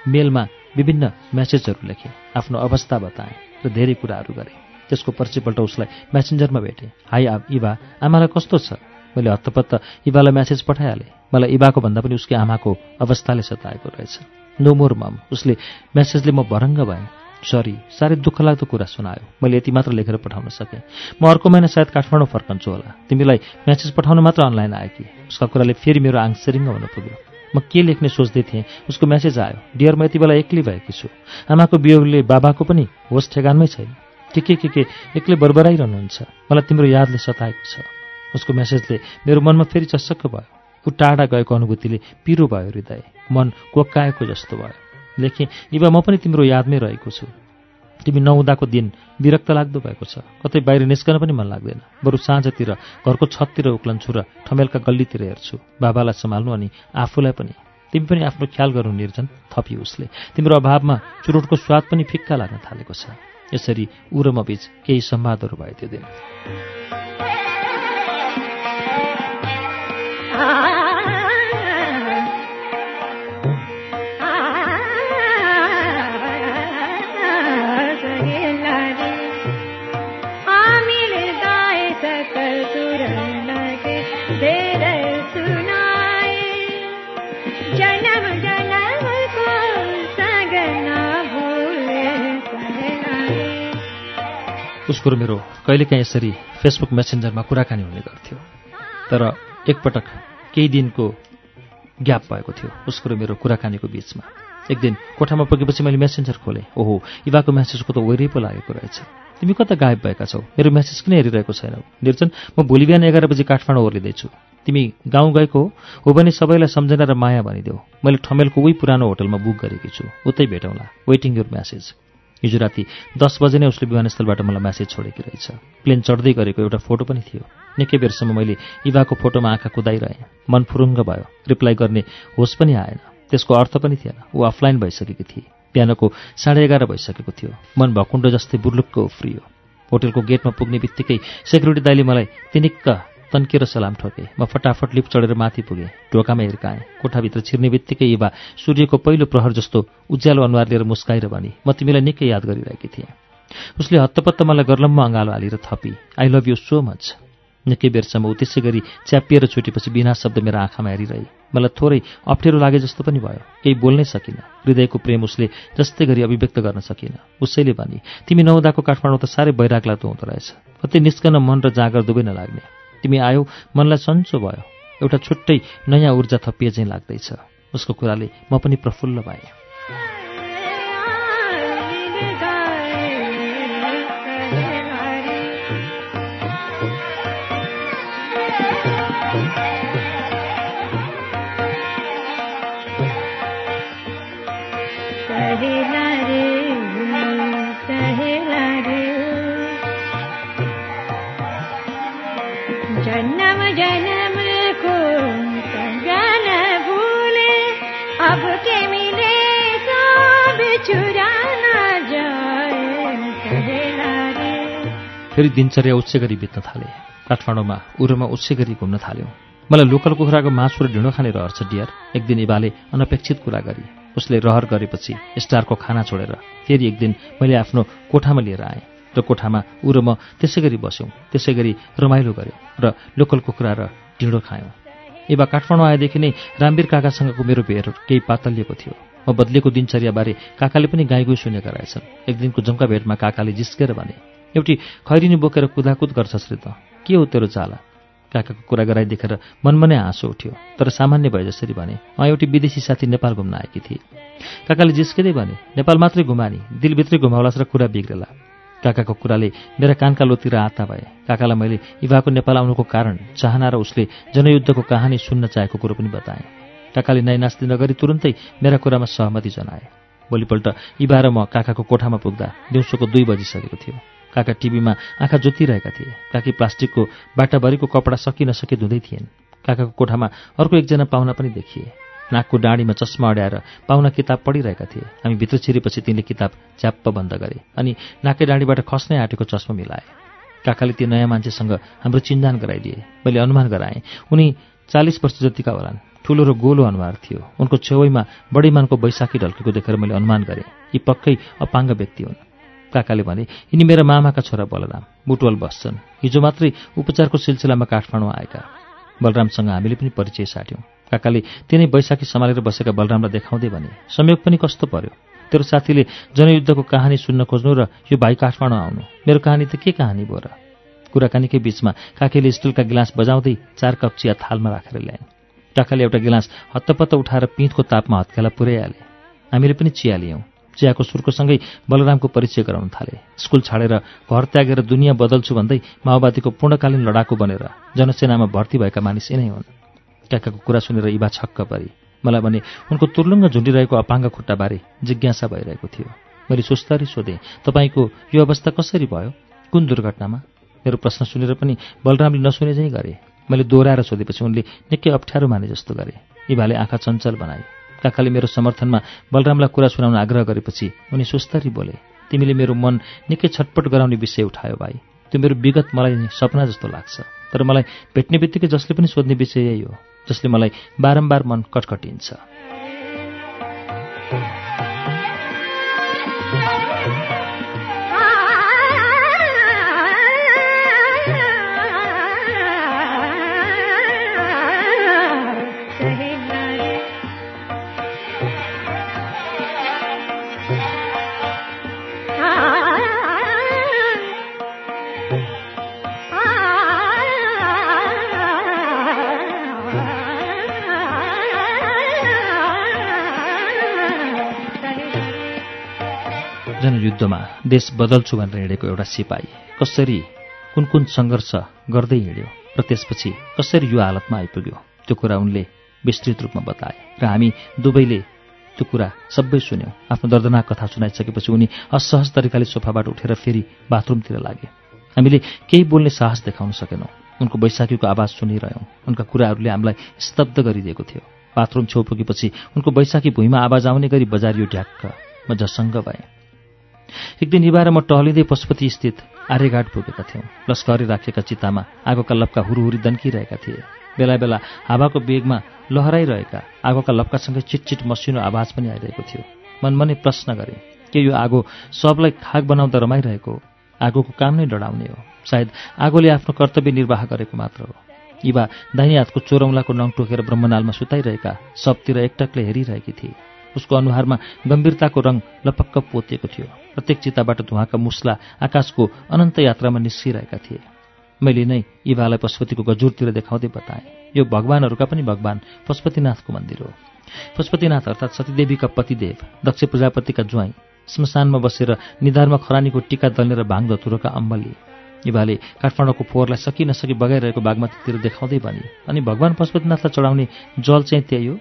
मेलमा विभिन्न म्यासेजहरू लेखेँ। आफ्नो अवस्था बताएँ र धेरै कुराहरू गरेँ। त्यसको पर्सिपल्ट उसलाई म्यासेन्जरमा भेटेँ। हाई इबा आमालाई कस्तो छ? मैले हत्तपत्त इबालाई म्यासेज पठाइहालेँ। मलाई इबाको भन्दा पनि उसकी आमाको अवस्थाले सताएको रहेछ। नो मोर मम उसले म्यासेजले म भरङ्ग भएँ। सरी साह्रै दुःख लाग्दो कुरा सुनायो। मैले यति मात्र लेखेर पठाउन सकेँ। म अर्को महिना सायद काठमाडौँ फर्कन्छु होला। तिमीलाई म्यासेज पठाउन मात्र अनलाइन आयो कि? उसका कुराले फेरि मेरो आङ सेरिङ्ग हुन पुग्यो। म के लेख्ने सोच्दै थिएँ? उसको म्यासेज आयो। डियर म यति बेला एक्लै भएकी छु। आमाको बियोगले बाबाको पनि होस् ठेगानमै छैन। के के के के? एक्लै बरबराइरहनुहुन्छ। मलाई तिम्रो यादले सताएको छ। उसको म्यासेजले मेरो मनमा फेरि चस्सक्क भयो। ऊ टाढा गएको अनुभूतिले पिरो भयो हृदय। मन कोक्काएको जस्तो भयो। लेखेँ इबा म पनि तिम्रो यादमै रहेको छु। तिमी नहुँदाको दिन विरक्त लाग्दो भएको छ। कतै बाहिर निस्कन पनि मन लाग्दैन। बरु साँझतिर घरको छततिर उक्लन्छु र ठमेलका गल्लीतिर हेर्छु। बाबालाई सम्हाल्नु अनि आफूलाई पनि। तिमी पनि आफ्नो ख्याल गर्नु निर्जन थपी उसले। तिम्रो अभावमा चुरोटको स्वाद पनि फिक्का लाग्न थालेको छ। यसरी म बीच केही संवादहरू भए त्यो दिन। उसको र मेरो कहिलेकाहीँ यसरी फेसबुक मेसेन्जरमा कुराकानी हुने गर्थ्यो। तर एकपटक केही दिनको ग्याप भएको थियो उसको र मेरो कुराकानीको बिचमा। एक दिन कोठामा पुगेपछि मैले मेसेन्जर खोलेँ। ओहो इवाको म्यासेजको त वैरै पो लागेको रहेछ। तिमी कता गायब भएका छौ? मेरो म्यासेज किन हेरिरहेको छैनौ? निर्जन म भोलि बिहान एघार बजी काठमाडौँ ओर्लिँदैछु। तिमी गाउँ गएको हो भने सबैलाई सम्झना र माया भनिदेऊ। मैले ठमेलको उही पुरानो होटलमा बुक गरेकी छु। उतै भेटौँला। वेटिङ योर म्यासेज हिजो राति दस बजे नै उसले विमानस्थलबाट मलाई म्यासेज छोडेकी रहेछ। प्लेन चढ्दै गरेको एउटा फोटो पनि थियो। निकै बेरसम्म मैले इभाको फोटोमा आँखा कुदाइरहेँ। मन फुरुङ्ग भयो। रिप्लाई गर्ने होस पनि आएन। त्यसको अर्थ पनि थिएन। ऊ अफलाइन भइसकेकी थिए। बिहानको साढे एघार भइसकेको थियो। मन भकुण्डो जस्तै बुर्लुक्क उफ्रियो। होटेलको गेटमा पुग्ने बित्तिकै सेक्युरिटी दाइले मलाई तिनिक्क तन्केर सलाम ठोके। म फटाफट लिफ्ट चढेर माथि पुगेँ। ढोकामा हिर्काएँ। कोठाभित्र छिर्ने बित्तिकै इभा सूर्यको पहिलो प्रहर जस्तो उज्यालो अनुहार लिएर मुस्काएर भनी म तिमीलाई निकै याद गरिरहेकी थिएँ। उसले हत्तपत्त मलाई गर्लम्म अँगालो हालेर थपी I love you so much निकै बेरसम्म ऊ त्यसै गरी च्यापिएर छुटेपछि बिना शब्द मेरो आँखामा हेरिरहे। मलाई थोरै अप्ठ्यारो लागे जस्तो पनि भयो। केही बोल्नै सकिनँ। हृदयको प्रेम उसले जस्तै गरी अभिव्यक्त गर्न सकिनँ। उसैले भने तिमी नहुँदाको काठमाडौँ त साह्रै बैराग लाग्दो हुँदो रहेछ। कतै निस्कन मन र जाँगर दुवै नलाग्ने। तिमी आयौ मनलाई सन्चो भयो। एउटा छुट्टै नयाँ ऊर्जा थपिए चाहिँ लाग्दैछ। उसको कुराले म पनि प्रफुल्ल भएँ। फेरि दिनचर्या उच्च गरी बित्न थाले। काठमाडौँमा उरोमा उच्च गरी घुम्न थाल्यौँ। मलाई लोकल कुखुराको मासु र ढिँडो खाने रहर छ डियर। एक दिन इबाले अनपेक्षित कुरा गरी। उसले रहर गरेपछि स्टारको खाना छोडेर फेरि एक दिन मैले आफ्नो कोठामा लिएर आएँ र कोठामा ऊ र म त्यसै गरी बस्यौँ त्यसै गरी रमाइलो गऱ्यौँ र लोकल कुखुरा र ढिँडो खायौँ। एबा काठमाडौँ आएदेखि नै रामवीर काकासँगको मेरो भेट केही पातलिएको थियो। म बदलेको दिनचर्याबारे काकाले पनि गाईगुई सुनेका रहेछन्। एक दिनको जम्का भेटमा काकाले जिस्केर भने एउटी खैरिनी बोकेर कुदाकुद गर्छस् रे त के हो तेरो चाला? काकाको कुरा गराइ देखेर मनमा नै हाँसो उठ्यो तर सामान्य भए जसरी भने म एउटी विदेशी साथी नेपाल घुम्न आएकी थिए। काकाले जिस्किँदै भने नेपाल मात्रै घुमानी दिलभित्रै घुमाउलास र कुरा बिग्रेला। काकाको कुराले मेरा कानका लोतिर आत्ता भए। काकालाई मैले इभाको नेपाल आउनुको कारण चाहना र उसले जनयुद्धको कहानी सुन्न चाहेको कुरो पनि बताएँ। काकाले नाइनास्ती नगरी तुरन्तै मेरा कुरामा सहमति जनाए। भोलिपल्ट इबा र म काकाको कोठामा पुग्दा दिउँसोको दुई बजिसकेको थियो। काका टिभीमा आँखा जोतिरहेका थिए। काकी प्लास्टिकको बाटाभरिको कपडा सकि नसके धुँदै थिएन्। काकाको कोठामा अर्को एकजना पाहुना पनि देखिए। नाकको डाँडीमा चस्मा अड्याएर पाहुना किताब पढिरहेका थिए। हामी भित्र छिरेपछि तिनले किताब च्याप्प बन्द गरे अनि नाकै डाँडीबाट खस्नै आँटेको चस्मा मिलाए। काकाले त्यो नयाँ मान्छेसँग हाम्रो चिन्जान गराइदिए। मैले अनुमान गराएँ उनी चालिस वर्ष जतिका होलान्। ठुलो र गोलो अनुहार थियो। उनको छेउमा बडीमानको बैशाखी ढल्केको देखेर मैले अनुमान गरेँ यी पक्कै अपाङ्ग व्यक्ति हुन्। काकाले भने यिनी मेरा मामाका छोरा बलराम बुटवल बस्छन्। हिजो मात्रै उपचारको सिलसिलामा काठमाडौँ आएका। बलरामसँग हामीले पनि परिचय साट्यौँ। काकाले तिनै बैशाखी सम्हालेर बसेका बलरामलाई देखाउँदै भने संयोग पनि कस्तो पर्यो? तेरो साथीले जनयुद्धको कहानी सुन्न खोज्नु र यो भाइ काठमाडौँ आउनु। मेरो कहानी त के कहानी भयो र? कुराकानीकै बीचमा काकीले स्टुलका गिलास बजाउँदै चार कप चिया थालमा राखेर ल्याइन्। काकाले एउटा गिलास हत्तपत्त उठाएर पिँधको तापमा हत्केला पुर्याइहाले। हामीले पनि चिया लियौँ। चियाको सुर्कोसँगै बलरामको परिचय गराउन थाले। स्कुल छाडेर घर त्यागेर दुनियाँ बदल्छु भन्दै माओवादीको पूर्णकालीन लडाकु बनेर जनसेनामा भर्ती भएका मानिस यिनै हुन्। काकाको कुरा सुनेर इबा छक्क परी। मलाई भने उनको तुर्लुङ्ग झुन्डिरहेको अपाङ्ग खुट्टाबारे जिज्ञासा भइरहेको थियो। मैले सुस्तरी सोधेँ तपाईँको यो अवस्था कसरी भयो? कुन दुर्घटनामा? मेरो प्रश्न सुनेर पनि बलरामले नसुने चाहिँ गरे। मैले दोहोऱ्याएर सोधेपछि उनले निकै अप्ठ्यारो माने जस्तो गरे। इभाले आँखा चञ्चल बनाए। काकाले मेरो समर्थनमा बलरामलाई कुरा सुनाउन आग्रह गरेपछि उनी सुस्तरी बोले तिमीले मेरो मन निकै छटपट गराउने विषय उठायो भाइ। त्यो मेरो विगत मलाई सपना जस्तो लाग्छ। तर मलाई भेट्ने बित्तिकै जसले पनि सोध्ने विषय यही हो जसले मलाई बारम्बार मन कटकटिन्छ। जनयुद्धमा देश बदल्छु भनेर हिँडेको एउटा सिपाही कसरी कुन कुन सङ्घर्ष गर्दै हिँड्यो र त्यसपछि कसरी यो हालतमा आइपुग्यो त्यो कुरा उनले विस्तृत रूपमा बताए र हामी दुवैले त्यो कुरा सबै सुन्यौँ। आफ्नो दर्दनाक कथा सुनाइसकेपछि उनी असहज तरिकाले सोफाबाट उठेर फेरि बाथरुमतिर लागे। हामीले केही बोल्ने साहस देखाउन सकेनौँ। उनको बैशाखीको आवाज सुनिरह्यौँ। उनका कुराहरूले हामीलाई स्तब्ध गरिदिएको थियो। बाथरुम छेउ पुगेपछि उनको बैशाखी भुइँमा आवाज आउने गरी बजारियो ढ्याक्क म जसङ्ग भएँ। एक दिन निभाएर म टहलिँदै पशुपति स्थित आर्यघाट पुगेका थियौँ। लस्करी राखेका चितामा आगोका लप्का हुरुहुरी दन्किरहेका थिए। बेला बेला हावाको बेगमा लहराइरहेका आगोका लप्कासँगै चिटचिट मसिनो आवाज पनि आइरहेको थियो। मनमनै प्रश्न गरेँ के यो आगो सबलाई खाग बनाउँदा रमाइरहेको आगोको काम नै डढाउने हो। सायद आगोले आफ्नो कर्तव्य निर्वाह गरेको मात्र हो। इवा दाहिने हातको चोरौँलाको नङ टोकेर ब्रह्मनालमा सुताइरहेका सबतिर एकटकले हेरिरहेकी थिए। उसको अनुहारमा गम्भीरताको रङ लपक्क पोतिएको थियो। प्रत्येक चिताबाट धुवाका मुस्ला आकाशको अनन्त यात्रामा निस्किरहेका थिए। मैले नै इभालाई पशुपतिको गजुरतिर देखाउँदै बताएँ। यो भगवानहरूका पनि भगवान पशुपतिनाथको मन्दिर हो। पशुपतिनाथ अर्थात् सतीदेवीका पतिदेव दक्ष प्रजापतिका ज्वाइँ श्मशानमा बसेर निधारमा खरानीको टिका दल्नेर भाङ धतुरोका अम्बली। इभाले काठमाडौँको फोहोरलाई सकि नसकी बगाइरहेको बागमतीतिर देखाउँदै भने अनि भगवान् पशुपतिनाथलाई चढाउने जल चाहिँ त्यही हो?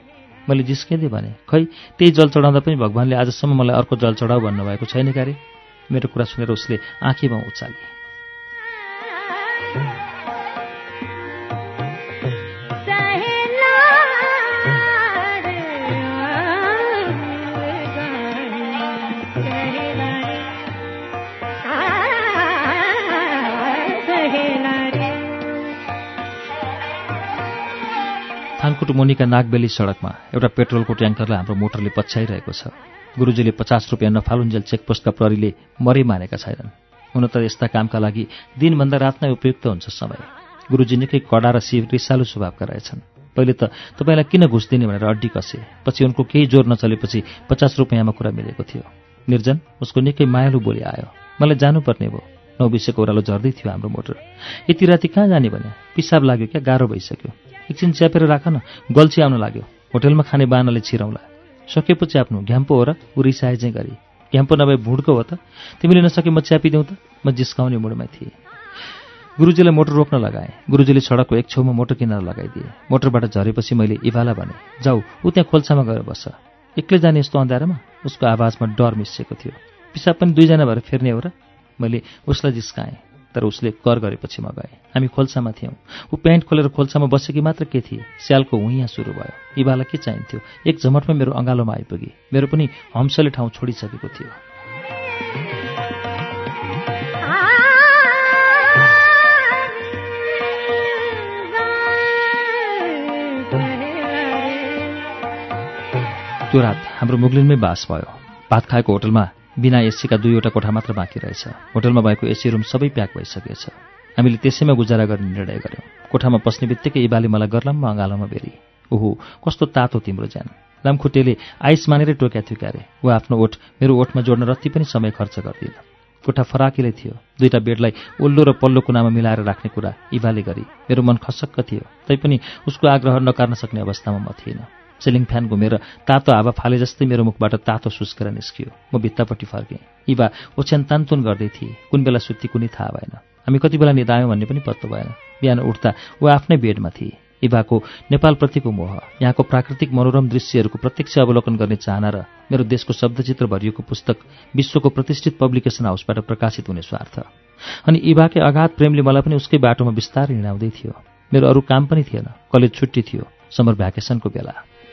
मैले जिस्किँदै भने खै त्यही जल चढाउँदा पनि भगवान्ले आजसम्म मलाई अर्को जल चढाउ भन्नुभएको छैन क्यारे मेरो कुरा सुनेर उसले आँखीमा उचाले। थानकोट मुनिका नागबेली सडकमा एउटा पेट्रोलको ट्याङ्करलाई हाम्रो मोटरले पछ्याइरहेको छ। गुरुजीले पचास रुपियाँ नफालुन्जेल चेकपोस्टका प्रहरीले मरै मानेका छैनन्। हुन त यस्ता कामका लागि दिनभन्दा रात नै उपयुक्त हुन्छ समय। गुरुजी निकै कडा र सि रिसालु स्वभावका रहेछन्। पहिले त तपाईँलाई किन घुस दिने भनेर अड्डी कसे? पछि उनको केही जोर नचलेपछि पचास रुपियाँमा कुरा मिलेको थियो। निर्जन उसको निकै मायालु बोली आयो। मलाई जानुपर्ने भयो। नौ बिसको ओह्रालो झर्दै थियो हाम्रो मोटर। यति राति कहाँ जाने भने पिसाब लाग्यो क्या? गाह्रो भइसक्यो। एकछिन च्यापेर राख न गल्छी आउन लाग्यो। होटेलमा खाने बानाले छिराउँला सकेपछि च्याप्नु घ्याम्पो हो र ऊ रिसाए चाहिँ गरी घ्याम्पो नभए भुड्को हो त। तिमीले नसके म च्यापिदिउँ त। म जिस्काउने मुडमा थिएँ। गुरुजीलाई मोटर रोक्न लगाएँ। गुरुजीले सडकको एक छेउमा मोटर किनार लगाइदिए। मोटरबाट झरेपछि मैले इभाला भने जाऊ ऊ त्यहाँ खोल्सामा गएर बस एक्लै जाने यस्तो अँध्यारोमा उसको आवाजमा डर मिसिएको थियो। पिसाब पनि दुईजना भएर फेर्ने हो र? मैले उसलाई जिस्काएँ। तर उसले कर गरेपछि म गएँ। हामी खोल्सामा थियौँ। ऊ प्यान्ट खोलेर खोल्सामा बसेकी मात्र के थिए? स्यालको हुइयाँ सुरु भयो। इबालाई के चाहिन्थ्यो? एक झमटमा मेरो अँगालोमा आइपुगी। मेरो पनि हम्सले ठाउँ छोडिसकेको थियो। त्यो रात हाम्रो मुगलिनमै बास भयो। भात खाएको होटलमा बिना एसीका दुईवटा कोठा मात्र बाँकी रहेछ। होटलमा भएको एसी रुम सबै प्याक भइसकेछ। हामीले त्यसैमा गुजारा गर्ने निर्णय गऱ्यौँ कोठामा पस्ने बित्तिकै इबाले मलाई गर्लाममा अँगालोमा बेरी। ओहो कस्तो तातो तिम्रो ज्यान। लामखुट्टेले आइस मानेरै टोक्या थियो क्यारे ऊ आफ्नो ओठ मेरो ओठमा जोड्न रत्ति पनि समय खर्च गर्दिन। कोठा फराकिलै थियो। दुईटा बेडलाई ओल्लो र पल्लो कुनामा मिलाएर राख्ने कुरा इभाले गरी। मेरो मन खसक्क थियो। तैपनि उसको आग्रह नकार्न सक्ने अवस्थामा म थिइनँ। सिलिङ फ्यान घुमेर तातो हावा फाले जस्तै मेरो मुखबाट तातो सुस्केर निस्कियो। म भित्तापट्टि फर्केँ। इवा ओछ्यान तानतुन गर्दै थिए। कुन बेला सुत्ती कुनै थाहा भएन। हामी कति बेला निधायौँ भन्ने पनि पत्तो भएन। बिहान उठ्दा ऊ आफ्नै बेडमा थिए। इभाको नेपालप्रतिको मोह यहाँको प्राकृतिक मनोरम दृश्यहरूको प्रत्यक्ष अवलोकन गर्ने चाहना र मेरो देशको शब्दचित्र भरिएको पुस्तक विश्वको प्रतिष्ठित पब्लिकेसन हाउसबाट प्रकाशित हुने स्वार्थ। अनि इभाकै अगाध प्रेमले मलाई पनि उसकै बाटोमा बिस्तारै हिँडाउँदै थियो। मेरो अरू काम पनि थिएन। कलेज छुट्टी थियो। समर भ्याकेसनको बेला।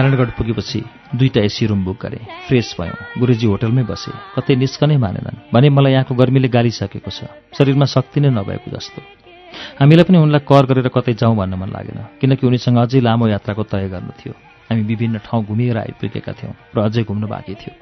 नारायणगढ पुगेपछि दुईटा एसी रुम बुक गरेँ। फ्रेस भयौँ। गुरुजी होटलमै बसे। कतै निस्कनै मानेनन्। भने मलाई यहाँको गर्मीले गालिसकेको छ। शरीरमा शक्ति नै नभएको जस्तो। हामीलाई पनि उनलाई कर गरेर कतै जाउँ भन्न मन लागेन। किनकि उनीसँग अझै लामो यात्राको तय गर्नु थियो। हामी विभिन्न ठाउँ घुमिएर आइपुगेका थियौँ र अझै घुम्नु बाँकी थियो।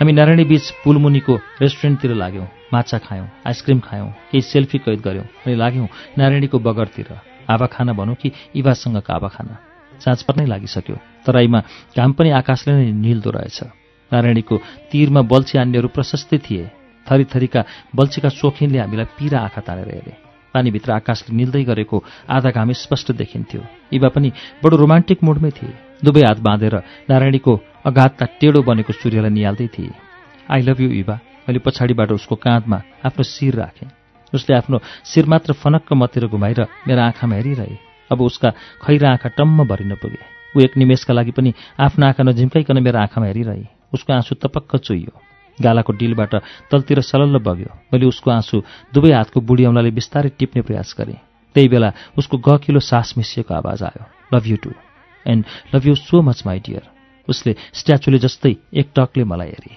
हामी नारायणी बीच पुलमुनिको रेस्टुरेन्टतिर लाग्यौँ। माछा खायौँ आइसक्रिम खायौँ केही सेल्फी कैद गऱ्यौँ अनि लाग्यौँ नारायणीको बगरतिर। हावा खाना भनौँ कि इवासँगको हावा खाना साँझ पर्नै लागिसक्यो। तराईमा घाम पनि आकाशले नै निल्दो रहेछ। नारायणीको तीरमा बल्छी आन्नेहरू प्रशस्तै थिए। थरीथरीका बल्छीका सोखिनले हामीलाई पिरा आँखा तानेर हेरे। पानीभित्र आकाशले निल्दै गरेको आधा घाम स्पष्ट देखिन्थ्यो। इवा पनि बडो रोमान्टिक मुडमै थिए। दुवै हात बाँधेर नारायणीको अगाधका टेढो बनेको सूर्यलाई निहाल्दै थिए। आई लभ यु इवा मैले पछाडिबाट उसको काँधमा आफ्नो शिर राखेँ। उसले आफ्नो शिर मात्र फनक्क मतिर घुमाएर मेरो आँखामा हेरिरहे। अब उसका खैरा आँखा टम्म भरिन पुगे। ऊ एक निमेषका लागि पनि आफ्नो आँखा नझिम्काइकन मेरो आँखामा हेरिरहे। उसको आँसु तपक्क चुइयो। गालाको डिलबाट तलतिर सलल्ल बग्यो। मैले उसको आँसु दुवै हातको बुढी औँलाले बिस्तारै टिप्ने प्रयास गरेँ। त्यही बेला उसको गकिलो सास मिसिएको आवाज आयो। Love you too and love you so much my dear उसले स्ट्याचुले जस्तै एक टकले मलाई हेरे।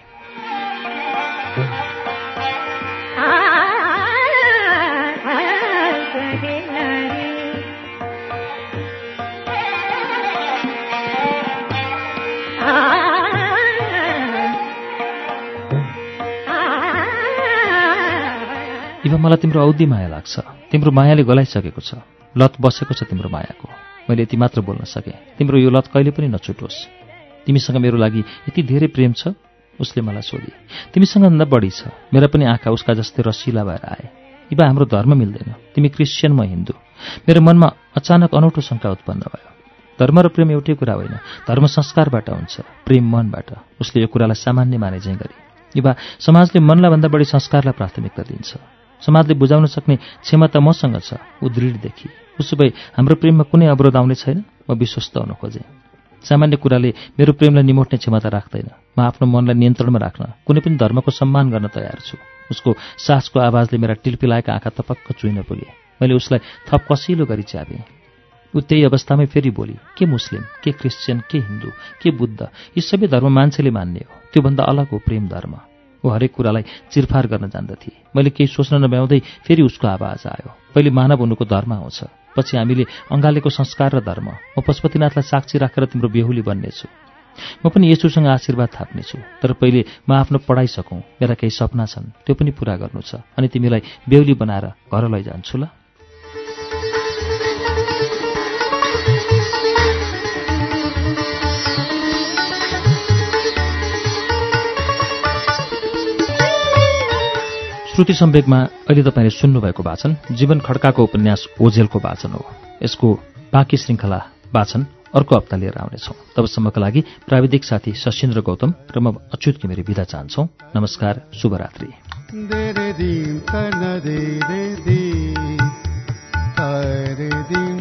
इवा मलाई तिम्रो औधी माया लाग्छ। तिम्रो मायाले गलाइसकेको छ। लत बसेको छ तिम्रो मायाको। मैले यति मात्र बोल्न सकेँ। तिम्रो यो लत कहिले पनि नछुटोस्। तिमीसँग मेरो लागि यति धेरै प्रेम छ उसले मलाई सोधे। तिमीसँग भन्दा बढी छ। मेरा पनि आँखा उसका जस्तै रसिला भएर आए। इवा हाम्रो धर्म मिल्दैन। तिमी क्रिस्चियन म हिन्दू। मेरो मनमा अचानक अनौठो शङ्का उत्पन्न भयो। धर्म र प्रेम एउटै कुरा होइन। धर्म संस्कारबाट हुन्छ। प्रेम मनबाट। उसले यो कुरालाई सामान्य माने गरे। इवा समाजले मनलाई भन्दा बढी संस्कारलाई प्राथमिकता दिन्छ। समाजले बुझाउन सक्ने क्षमता मसँग छ। ऊ दृढदेखि उसो भए हाम्रो प्रेममा कुनै अवरोध आउने छैन? म विश्वस्त हुन खोजेँ। सामान्य कुराले मेरो प्रेमलाई निमोट्ने क्षमता राख्दैन। म आफ्नो मनलाई नियन्त्रणमा राख्न कुनै पनि धर्मको सम्मान गर्न तयार छु। उसको सासको आवाजले मेरा टिल्पिलाएका आँखा तपक्क चुइन पुगे। मैले उसलाई थप कसिलो गरी च्यापेँ। ऊ त्यही अवस्थामै फेरि बोली के मुस्लिम के क्रिस्चियन के हिन्दू के बुद्ध यी सबै धर्म मान्छेले मान्ने हो। त्योभन्दा अलग हो प्रेम धर्म। ऊ हरेक कुरालाई चिरफार गर्न जान्दथे। मैले केही सोच्न नभ्याउँदै फेरि उसको आवाज आयो। पहिले मानव हुनुको धर्म आउँछ। पछि हामीले अँगालेको संस्कार र धर्म। म पशुपतिनाथलाई साक्षी राखेर तिम्रो बेहुली बन्नेछु। म पनि यसुसँग आशीर्वाद थाप्नेछु। तर पहिले म आफ्नो पढाइ सकौँ। मेरा केही सपना छन्। त्यो पनि पुरा गर्नु छ। अनि तिमीलाई बेहुली बनाएर घर लैजान्छु ल। श्रुति सम्वेकमा अहिले तपाईँले सुन्नुभएको वाचन जीवन खड्काको उपन्यास ओझेलको वाचन हो। यसको बाँकी श्रृङ्खला वाचन अर्को हप्ता लिएर आउनेछौँ। तबसम्मका लागि प्राविधिक साथी सशिन्द्र गौतम र म अच्युत घिमिरे विदा चाहन्छौ। नमस्कार शुभरात्रि।